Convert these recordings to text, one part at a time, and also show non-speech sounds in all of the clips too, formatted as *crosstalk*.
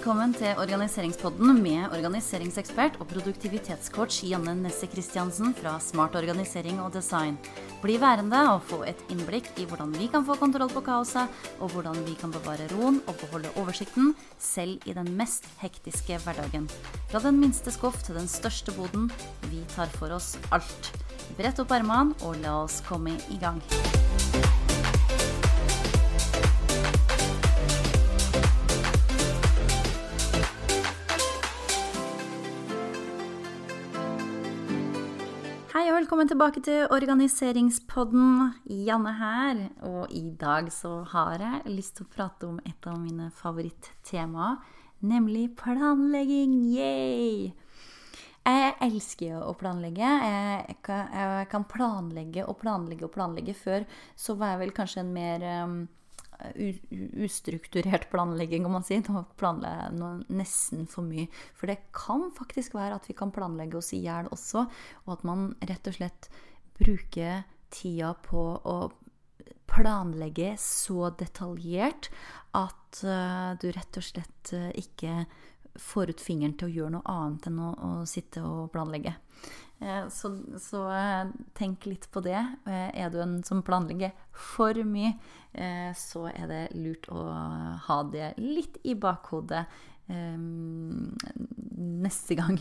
Velkommen til Organiseringspodden med organiseringsekspert og produktivitetscoach Janne Nesse Christiansen fra Smart organisering og design. Bli værende og få et innblikk i hvordan vi kan få kontroll på kaoset, og hvordan vi kan bevare roen og beholde oversikten, selv i den mest hektiske hverdagen. Fra den minste skuff til den største boden, vi tar for oss alt. Brett opp ermene og la oss komme i gang. Velkommen tilbake til Organiseringspodden. Janne her. Og i dag så har jeg lyst til å prate om et av mine favorittemaer, nemlig planlegging. Yay! Jeg elsker å planlegge. Jeg kan, jeg kan planlegge og planlegge og planlegge. Før så var jeg vel kanskje en mer um, ustrukturert planlegging, kan man si. Nå planlegger jeg nesten for mye. For det kan faktisk være at vi kan planlegge oss i hjel også, og at man rett og slett bruker tida på å planlegge så detaljert at uh, du rett og slett uh, ikke får ut fingeren til å gjøre noe annet enn å, å sitte og planlegge. Eh, så, så, tenk litt på det. Er du en som planlegger for mye, så er det lurt å ha det litt i bakhodet neste gang.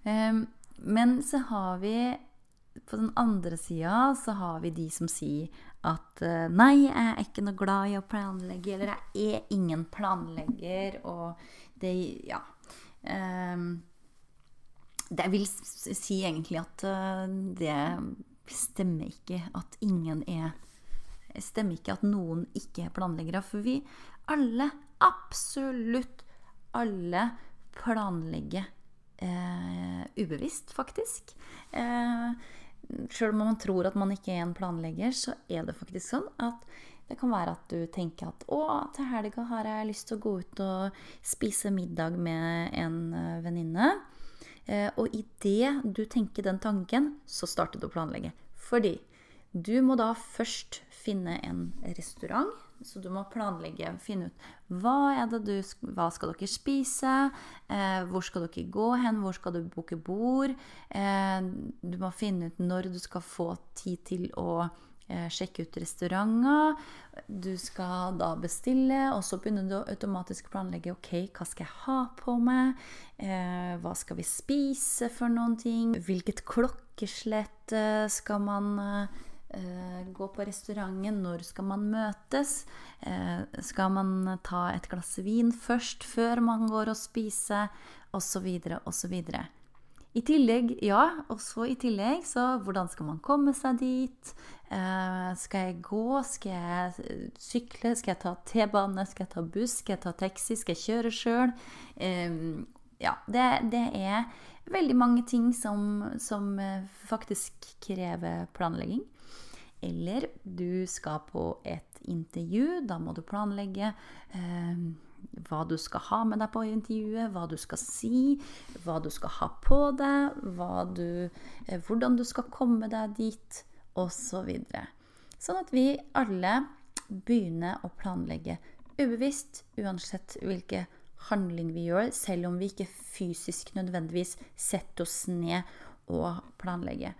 *laughs* Men så har vi på den andre sida så har vi de som sier at nei, jeg er ikke noe glad i å planlegge, eller jeg er ingen planlegger, og det Ja. Um, det vil si egentlig at det stemmer ikke at ingen er Stemmer ikke at noen ikke er planleggere. For vi alle, absolutt alle, planlegger eh, ubevisst, faktisk. Eh, Sjøl om man tror at man ikke er en planlegger, så er det faktisk sånn at det kan være at du tenker at å, til helga har jeg lyst til å gå ut og spise middag med en eh, venninne. Eh, og idet du tenker den tanken, så starter du å planlegge. Fordi du må da først finne en restaurant. Så du må planlegge, finne ut hva, du, hva skal dere spise, eh, hvor skal dere gå hen, hvor skal du booke bord. Eh, du må finne ut når du skal få tid til å sjekke ut restauranter. Du skal da bestille, og så begynner du å automatisk planlegge ok, hva skal jeg ha på meg, eh, hva skal vi spise for noen ting, hvilket klokkeslett eh, skal man eh, gå på restauranten, når skal man møtes, eh, skal man ta et glass vin først før man går og spiser, Og så videre, og så osv. I tillegg, ja, også i tillegg, så hvordan skal man komme seg dit? Eh, skal jeg gå? Skal jeg sykle? Skal jeg ta T-bane? Skal jeg ta buss? Skal jeg ta taxi? Skal jeg kjøre sjøl? Eh, ja, det, det, er veldig mange ting som, som, eh, faktisk krever planlegging. Eller du skal på et intervju. Da må du planlegge. Eh, hva du skal ha med deg på intervjuet, hva du skal si, hva du skal ha på deg, du, eh, hvordan du skal komme deg dit, osv. Så sånn at vi alle begynner å planlegge ubevisst, uansett hvilke handling vi gjør, selv om vi ikke fysisk nødvendigvis setter oss ned og planlegger.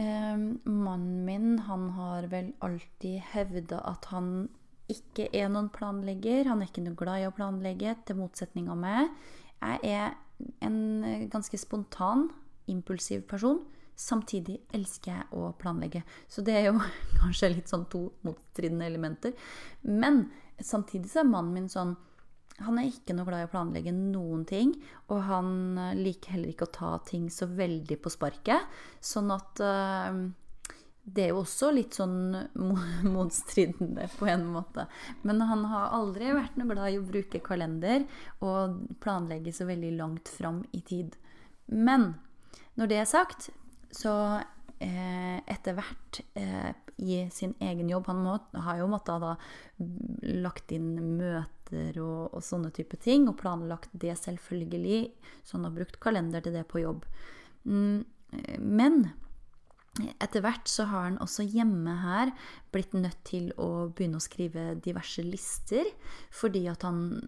Eh, mannen min han har vel alltid hevda at han ikke er noen planlegger. Han er ikke noe glad i å planlegge, til motsetning av meg. Jeg er en ganske spontan, impulsiv person. Samtidig elsker jeg å planlegge. Så det er jo *laughs* kanskje litt sånn to motstridende elementer. Men samtidig så er mannen min sånn Han er ikke noe glad i å planlegge noen ting. Og han liker heller ikke å ta ting så veldig på sparket. Sånn at uh, det er jo også litt sånn *laughs* motstridende på en måte. Men han har aldri vært noe glad i å bruke kalender og planlegge så veldig langt fram i tid. Men når det er sagt, så eh, etter hvert eh, i sin egen jobb Han må, har jo måttet da lagt inn møter og, og, sånne type ting, og planlagt det selvfølgelig, så han har brukt kalender til det på jobb. Mm, men etter hvert så har han også hjemme her blitt nødt til å begynne å skrive diverse lister, fordi at han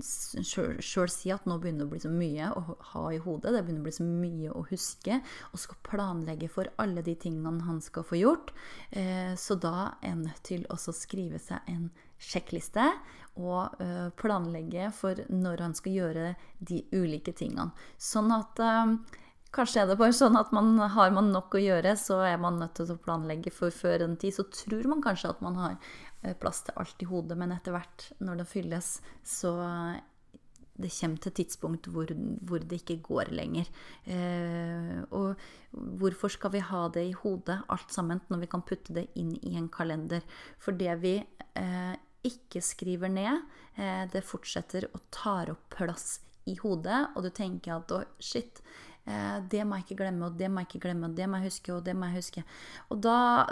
sjøl sier at nå begynner det å bli så mye å ha i hodet, det begynner å bli så mye å huske, og skal planlegge for alle de tingene han skal få gjort. Eh, så da er han nødt til å skrive seg en sjekkliste og eh, planlegge for når han skal gjøre de ulike tingene. Sånn at eh, Kanskje er det bare sånn at man, har man nok å gjøre, så er man nødt til å planlegge for før en tid. Så tror man kanskje at man har eh, plass til alt i hodet, men etter hvert, når det fylles, så det kommer til et tidspunkt hvor, hvor det ikke går lenger. Eh, og hvorfor skal vi ha det i hodet, alt sammen, når vi kan putte det inn i en kalender? For det vi eh, ikke skriver ned, eh, det fortsetter å ta opp plass i hodet, og du tenker at å, shit, Eh, det må jeg ikke glemme, og det må jeg ikke glemme, og det må jeg huske, og det må jeg huske. Og da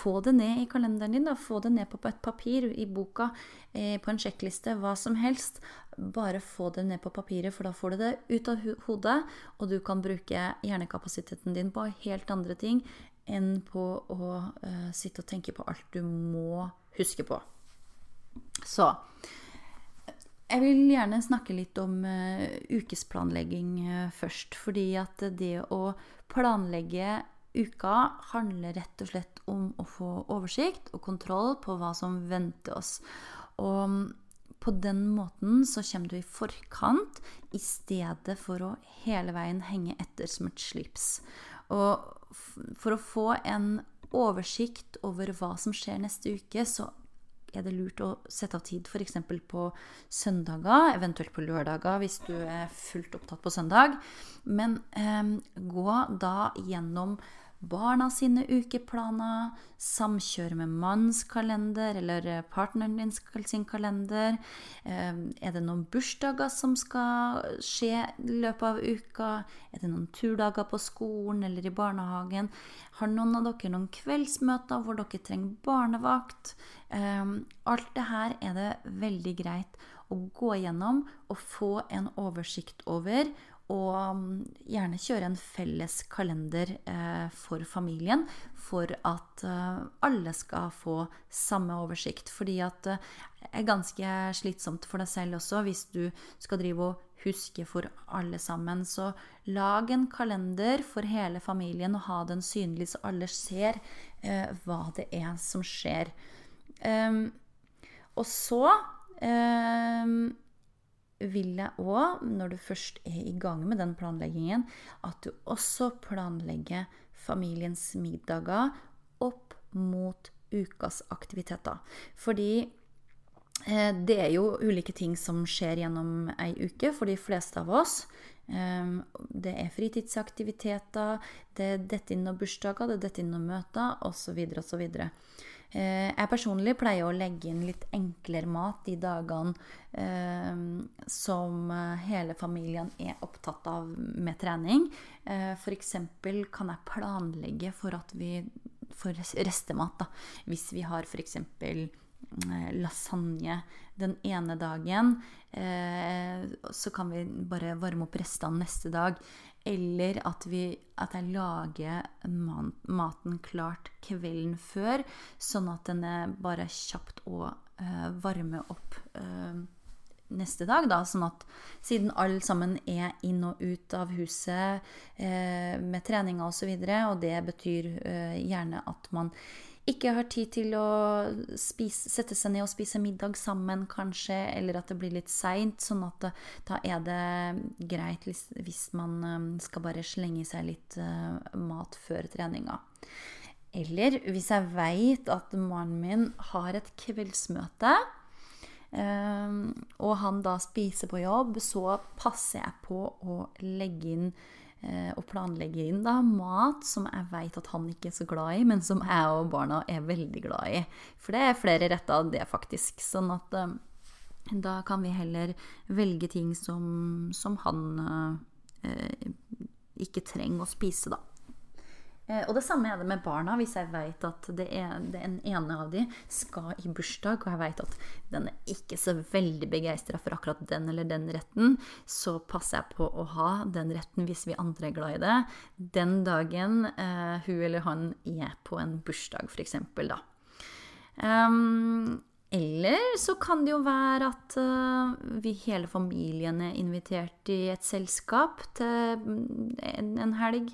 få det ned i kalenderen din, da. Få det ned på et papir, i boka, eh, på en sjekkliste, hva som helst. Bare få det ned på papiret, for da får du det ut av hodet, og du kan bruke hjernekapasiteten din på helt andre ting enn på å uh, sitte og tenke på alt du må huske på. Så jeg vil gjerne snakke litt om uh, ukesplanlegging uh, først. Fordi at det å planlegge uka handler rett og slett om å få oversikt og kontroll på hva som venter oss. Og um, på den måten så kommer du i forkant i stedet for å hele veien henge etter som et slips. Og for å få en oversikt over hva som skjer neste uke, så er det lurt å sette av tid f.eks. på søndager, eventuelt på lørdager hvis du er fullt opptatt på søndag. Men eh, gå da gjennom barna sine ukeplaner, samkjøre med manns kalender eller partneren din sin kalender. Eh, er det noen bursdager som skal skje i løpet av uka? Er det noen turdager på skolen eller i barnehagen? Har noen av dere noen kveldsmøter hvor dere trenger barnevakt? Eh, alt det her er det veldig greit å gå gjennom og få en oversikt over og mm, gjerne kjøre en felles kalender eh, for familien for at eh, alle skal få samme oversikt. Fordi at det eh, er ganske slitsomt for deg selv også hvis du skal drive og huske for alle sammen. Så lag en kalender for hele familien og ha den synlig, så alle ser hva det er som skjer. Um, og så um, vil jeg òg, når du først er i gang med den planleggingen, at du også planlegger familiens middager opp mot ukas aktiviteter. Fordi eh, det er jo ulike ting som skjer gjennom ei uke for de fleste av oss. Eh, det er fritidsaktiviteter, det er dette inn noen bursdager, det er dette inn noen møter, osv. osv. Eh, jeg personlig pleier å legge inn litt enklere mat de dagene eh, som eh, hele familien er opptatt av med trening. Eh, F.eks. kan jeg planlegge for at vi får restemat. Da. Hvis vi har f.eks. Eh, lasagne den ene dagen, eh, så kan vi bare varme opp restene neste dag. Eller at, vi, at jeg lager maten klart kvelden før, sånn at den er bare kjapt å eh, varme opp eh, neste dag. Da, sånn at siden alle sammen er inn og ut av huset eh, med treninger osv., og, så videre, og det betyr gjerne at man ikke har tid til å spise, sette seg ned og spise middag sammen, kanskje, eller at det blir litt seint. Sånn at det, da er det greit hvis, man um, skal bare slenge i seg litt uh, mat før treninga. Eller hvis jeg veit at mannen min har et kveldsmøte, og han da spiser på jobb, så passer jeg på å legge inn Eh, og planlegger inn da mat som jeg vet at han ikke er så glad i, men som jeg og barna er veldig glad i. For det er flere retter av det, faktisk. Sånn at eh, da kan vi heller velge ting som, som han eh, ikke trenger å spise, da. Eh, og det samme er det med barna. Hvis jeg vet at det er, den ene av de skal i bursdag, og jeg vet at den er ikke så veldig begeistra for akkurat den eller den retten, så passer jeg på å ha den retten hvis vi andre er glad i det, den dagen eh, hun eller han er på en bursdag, f.eks. da. Um, eller så kan det jo være at uh, vi hele familien er invitert i et selskap til en, en helg.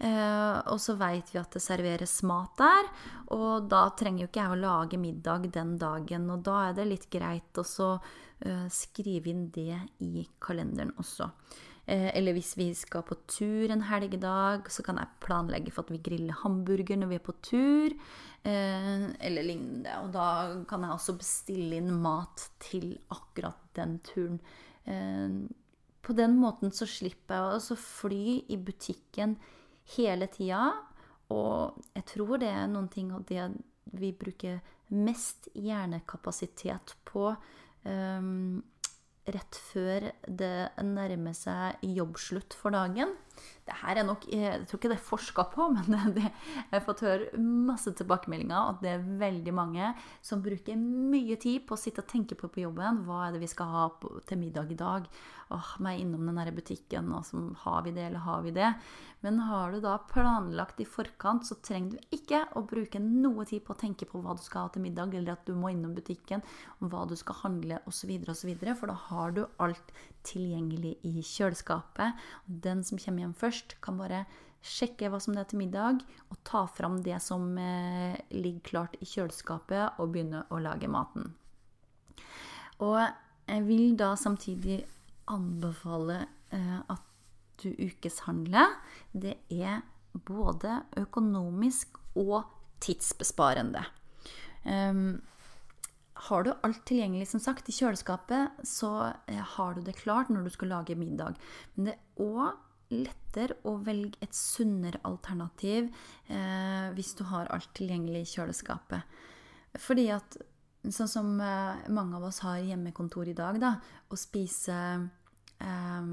Uh, og så veit vi at det serveres mat der, og da trenger jo ikke jeg å lage middag den dagen. Og da er det litt greit å uh, skrive inn det i kalenderen også. Eller hvis vi skal på tur en helgedag, så kan jeg planlegge for at vi griller hamburger når vi er på tur. Eh, eller lignende. Og da kan jeg også bestille inn mat til akkurat den turen. Eh, på den måten så slipper jeg å fly i butikken hele tida. Og jeg tror det er noen ting av det vi bruker mest hjernekapasitet på um, rett før det nærmer seg jobbslutt for dagen. Det her er nok, Jeg tror ikke det er forska på, *laughs* men det, det, jeg har fått høre masse tilbakemeldinger at det er veldig mange som bruker mye tid på å sitte og tenke på på jobben. Hva er det vi skal ha på, til middag i dag? Åh, må jeg innom den butikken? Og så, har vi det, eller har vi det? Men har du da planlagt i forkant, så trenger du ikke å bruke noe tid på å tenke på hva du skal ha til middag, eller at du må innom butikken, hva du skal handle osv., osv., for da har du alt tilgjengelig i kjøleskapet. Den som kommer hjem først, kan bare sjekke hva som er til middag, og ta fram det som eh, ligger klart i kjøleskapet, og begynne å lage maten. Og jeg vil da samtidig anbefale eh, at du ukeshandler. Det er både økonomisk og tidsbesparende. Um, har du alt tilgjengelig som sagt, i kjøleskapet, så eh, har du det klart når du skal lage middag. Men det er òg lettere å velge et sunnere alternativ eh, hvis du har alt tilgjengelig i kjøleskapet. Fordi at sånn som eh, mange av oss har hjemmekontor i dag, da, å spise eh,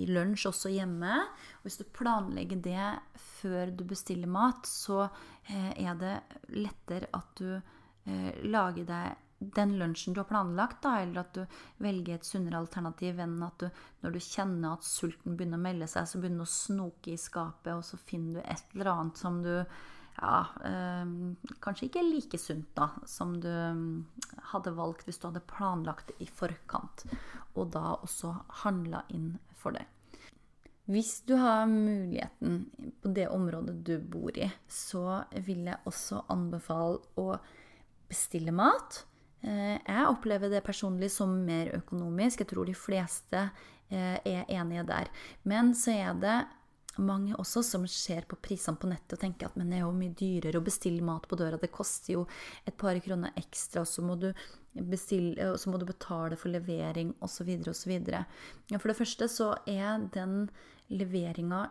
i lunsj også hjemme. Og hvis du planlegger det før du bestiller mat, så eh, er det lettere at du eh, lager deg den lunsjen du har planlagt, da, eller at du velger et sunnere alternativ enn at du, når du kjenner at sulten begynner å melde seg, så begynner du å snoke i skapet, og så finner du et eller annet som du ja, øh, kanskje ikke er like sunt da, som du mm, hadde valgt hvis du hadde planlagt det i forkant, og da også handla inn for det. Hvis du har muligheten på det området du bor i, så vil jeg også anbefale å bestille mat. Eh, jeg opplever det personlig som mer økonomisk. Jeg tror de fleste eh, er enige der. Men så er det mange også som ser på prisene på nettet og tenker at men det er jo mye dyrere å bestille mat på døra. Det koster jo et par kroner ekstra, og så må du, bestille, så må du betale for levering osv. osv. For det første så er den leveringa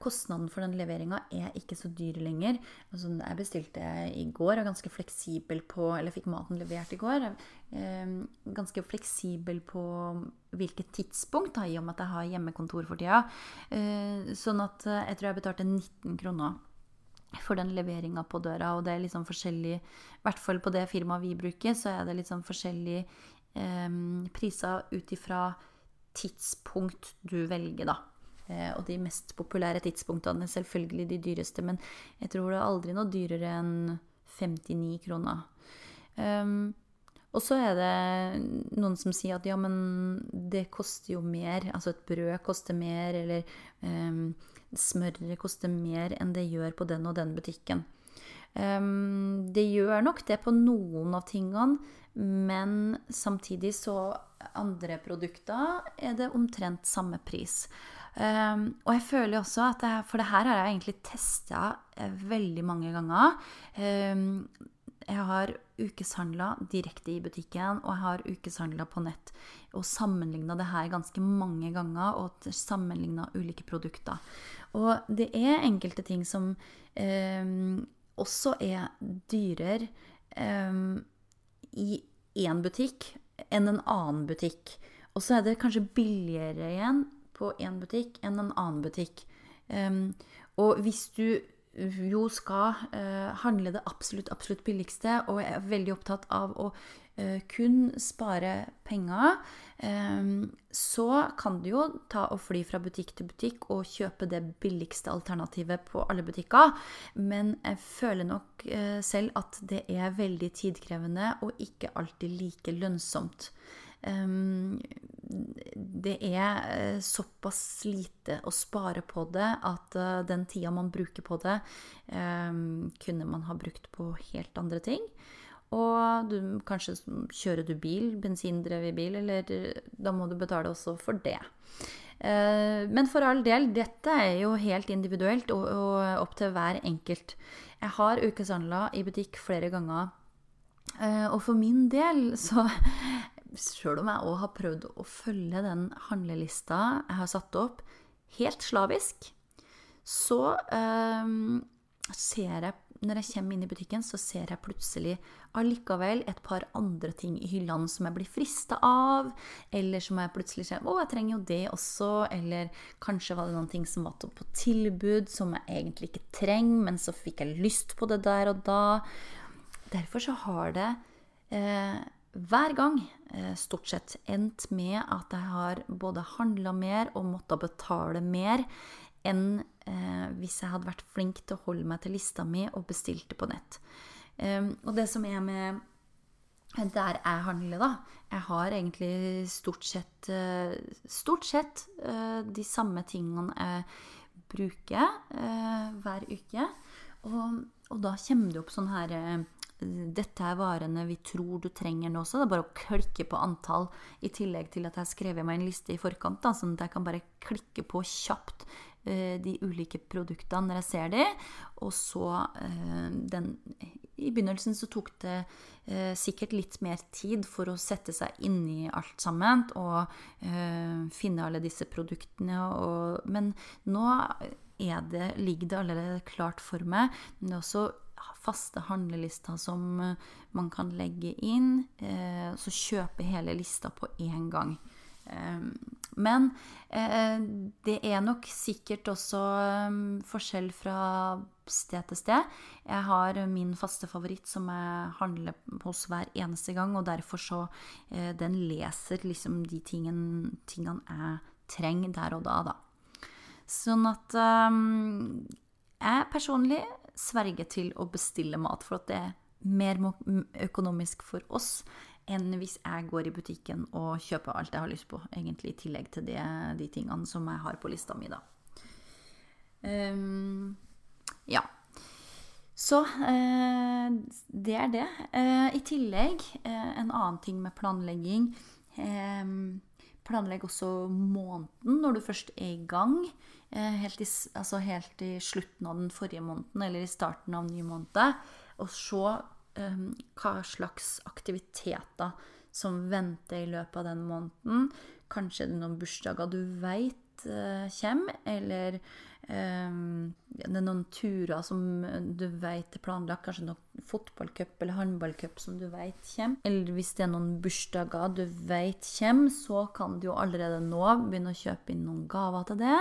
kostnaden for den leveringa er ikke så dyr lenger. Altså, jeg bestilte i går, og ganske fleksibel på Eller fikk maten levert i går. Eh, ganske fleksibel på hvilket tidspunkt, da, i og med at jeg har hjemmekontor for tida. Eh, sånn at eh, jeg tror jeg betalte 19 kroner for den leveringa på døra. Og det er sånn forskjellig I hvert fall på det firmaet vi bruker, så er det sånn forskjellige eh, priser ut ifra tidspunkt du velger, da. Eh, og de mest populære tidspunktene selvfølgelig de dyreste, men jeg tror det er aldri noe dyrere enn 59 kroner. Um, og så er det noen som sier at ja, men det koster jo mer. Altså et brød koster mer, eller um, smøret koster mer enn det gjør på den og den butikken. Um, det gjør nok det på noen av tingene, men samtidig så andre produkter er det omtrent samme pris. Um, og jeg føler også at det, For det her har jeg egentlig testa eh, veldig mange ganger. Um, jeg har ukeshandla direkte i butikken, og jeg har ukeshandla på nett. Og sammenligna det her ganske mange ganger, og sammenligna ulike produkter. Og det er enkelte ting som um, også er dyrere i én butikk enn en annen butikk. Og så er det kanskje billigere igjen på én butikk enn en annen butikk. Um, og hvis du jo skal uh, handle det absolutt, absolutt billigste, og er veldig opptatt av å uh, kun spare penger, um, så kan du jo ta og fly fra butikk til butikk og kjøpe det billigste alternativet på alle butikker. Men jeg føler nok uh, selv at det er veldig tidkrevende og ikke alltid like lønnsomt. Um, det er eh, såpass lite å spare på det at uh, den tida man bruker på det, um, kunne man ha brukt på helt andre ting. Og du, kanskje kjører du bil, bensindrevet bil, eller da må du betale også for det. Men for all del, dette er jo helt individuelt og, og opp til hver enkelt. Jeg har ukeshandla i butikk flere ganger. Og for min del så *laughs* sjøl om jeg òg har prøvd å følge den handlelista jeg har satt opp, helt slavisk, så eh, ser jeg når jeg kommer inn i butikken, så ser jeg plutselig allikevel et par andre ting i hyllene som jeg blir frista av, eller som jeg plutselig ser Å, jeg trenger jo det også. Eller kanskje var det noen ting som var på tilbud som jeg egentlig ikke trenger, men så fikk jeg lyst på det der og da. Derfor så har det eh, hver gang eh, stort sett endt med at jeg har både handla mer og måttet betale mer enn eh, hvis jeg hadde vært flink til å holde meg til lista mi og bestilte på nett. Um, og det som er med der jeg handler, da Jeg har egentlig stort sett, uh, stort sett uh, de samme tingene jeg bruker hver uke. Og, og, da kommer det opp sånn her dette er varene vi tror du trenger nå også. Det er bare å klikke på antall, i tillegg til at jeg har skrevet meg en liste i forkant. Da, sånn at jeg kan bare klikke på kjapt uh, de ulike produktene når jeg ser de. Og så uh, den I begynnelsen så tok det uh, sikkert litt mer tid for å sette seg inn i alt sammen og finne alle disse produktene. Og, men nå det, ligger det allerede klart for meg. Men det er også faste handlelister som eh, man kan legge inn. Eh, så kjøpe hele lista på én gang. Eh, men det er nok sikkert også forskjell fra sted til sted. Jeg har min faste favoritt som jeg handler hos hver eneste gang, og derfor så Den leser liksom de tingene, tingene jeg trenger der og da, da. Sånn at jeg personlig sverge til å bestille mat, for at det er mer økonomisk for oss enn hvis jeg går i butikken og kjøper alt jeg har lyst på, egentlig i tillegg til det, de tingene som jeg har på lista mi, da. Um, ja. Så eh, det er det. Eh, I tillegg, eh, en annen ting med planlegging um, Planlegg også måneden når du først er i gang. Eh, helt i, altså helt i, slutten av den forrige måneden eller i starten av ny måned. Og se um, hva slags aktiviteter som venter i løpet av den måneden. Kanskje det er noen bursdager du veit uh, kommer, eller um, det er noen turer som du veit er planlagt. Kanskje noen fotballcup eller håndballcup som du veit kommer. Eller hvis det er noen bursdager du veit kommer, så kan du jo allerede nå begynne å kjøpe inn noen gaver til det.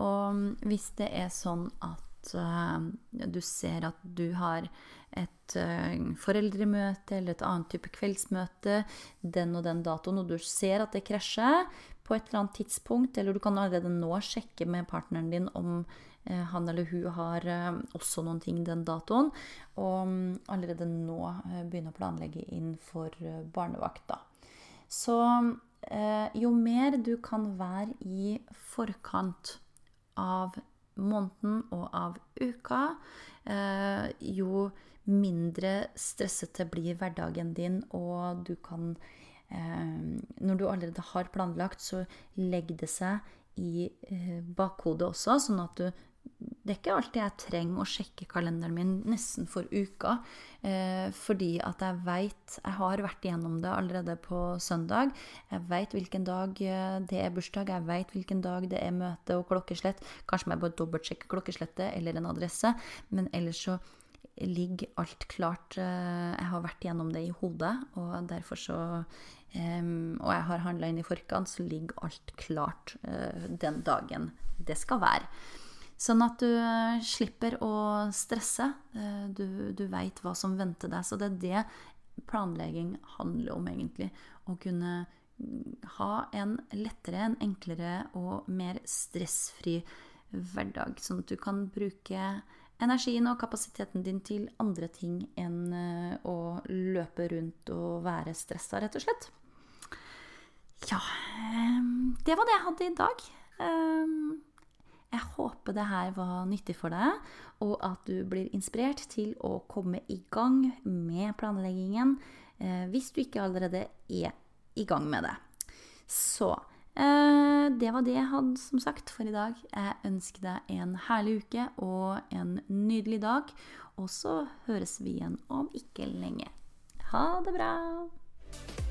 Og hvis det er sånn at uh, du ser at du har et uh, foreldremøte eller et annet type kveldsmøte den og den datoen, og du ser at det krasjer på et eller annet tidspunkt, eller du kan allerede nå sjekke med partneren din om uh, han eller hun har også noen ting den datoen, og um, allerede nå begynne å planlegge inn for barnevakt, da. Så jo mer du kan være i forkant av måneden og av uka, eh, jo mindre stressete blir hverdagen din, og du kan eh, Når du allerede har planlagt, så legg det seg i eh, bakhodet også, sånn at du det er ikke alltid jeg trenger å sjekke kalenderen min nesten for uka. Eh, fordi at jeg veit Jeg har vært igjennom det allerede på søndag. Jeg veit hvilken dag eh, det er bursdag, jeg veit hvilken dag det er møte og klokkeslett. Kanskje må jeg bare dobbeltsjekke klokkeslettet eller en adresse. Men ellers så ligger alt klart. Eh, jeg har vært igjennom det i hodet, og derfor så Um, og jeg har handla inn i forkant, så ligger alt klart uh, den dagen det skal være. Sånn at du eh, slipper å stresse. Eh, du, du veit hva som venter deg. Så det er det planlegging handler om, egentlig. Å kunne mm, ha en lettere, en enklere og mer stressfri hverdag. Sånn at du kan bruke energien og kapasiteten din til andre ting enn eh, å løpe rundt og være stressa, rett og slett. Ja, det var det jeg hadde i dag. Jeg håper det her var nyttig for deg, og at du blir inspirert til å komme i gang med planleggingen eh, hvis du ikke allerede er i gang med det. Så eh, det var det jeg hadde som sagt for i dag. Jeg ønsker deg en herlig uke og en nydelig dag. Og så høres vi igjen om ikke lenge. Ha det bra!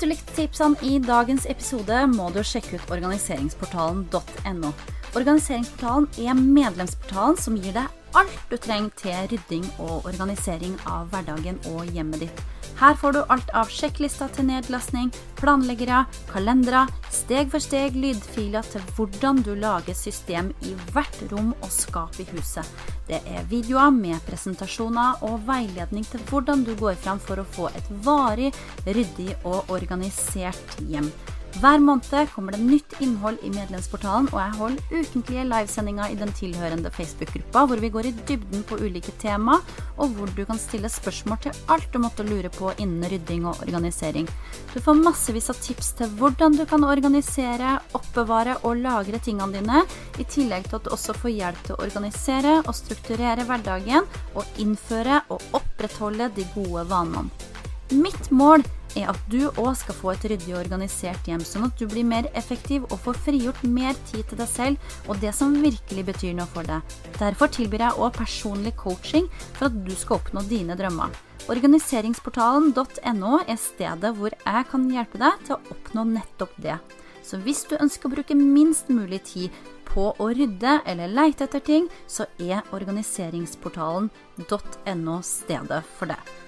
Du likte tipsene i dagens episode, må du sjekke ut organiseringsportalen.no. Organiseringsportalen er medlemsportalen som gir deg alt du trenger til rydding og organisering av hverdagen og hjemmet ditt. Her får du alt av sjekklister til nedlastning, planleggere, kalendere, steg for steg lydfiler til hvordan du lager system i hvert rom og skap i huset. Det er videoer med presentasjoner og veiledning til hvordan du går fram for å få et varig, ryddig og organisert hjem. Hver måned kommer det nytt innhold i medlemsportalen, og jeg holder ukentlige livesendinger i den tilhørende Facebook-gruppa, hvor vi går i dybden på ulike tema, og hvor du kan stille spørsmål til alt du måtte lure på innen rydding og organisering. Du får massevis av tips til hvordan du kan organisere, oppbevare og lagre tingene dine, i tillegg til at du også får hjelp til å organisere og strukturere hverdagen, og innføre og opprettholde de gode vanene. Mitt mål er at du òg skal få et ryddig og organisert hjem, sånn at du blir mer effektiv og får frigjort mer tid til deg selv og det som virkelig betyr noe for deg. Derfor tilbyr jeg òg personlig coaching for at du skal oppnå dine drømmer. Organiseringsportalen.no er stedet hvor jeg kan hjelpe deg til å oppnå nettopp det. Så hvis du ønsker å bruke minst mulig tid på å rydde eller leite etter ting, så er organiseringsportalen.no stedet for det.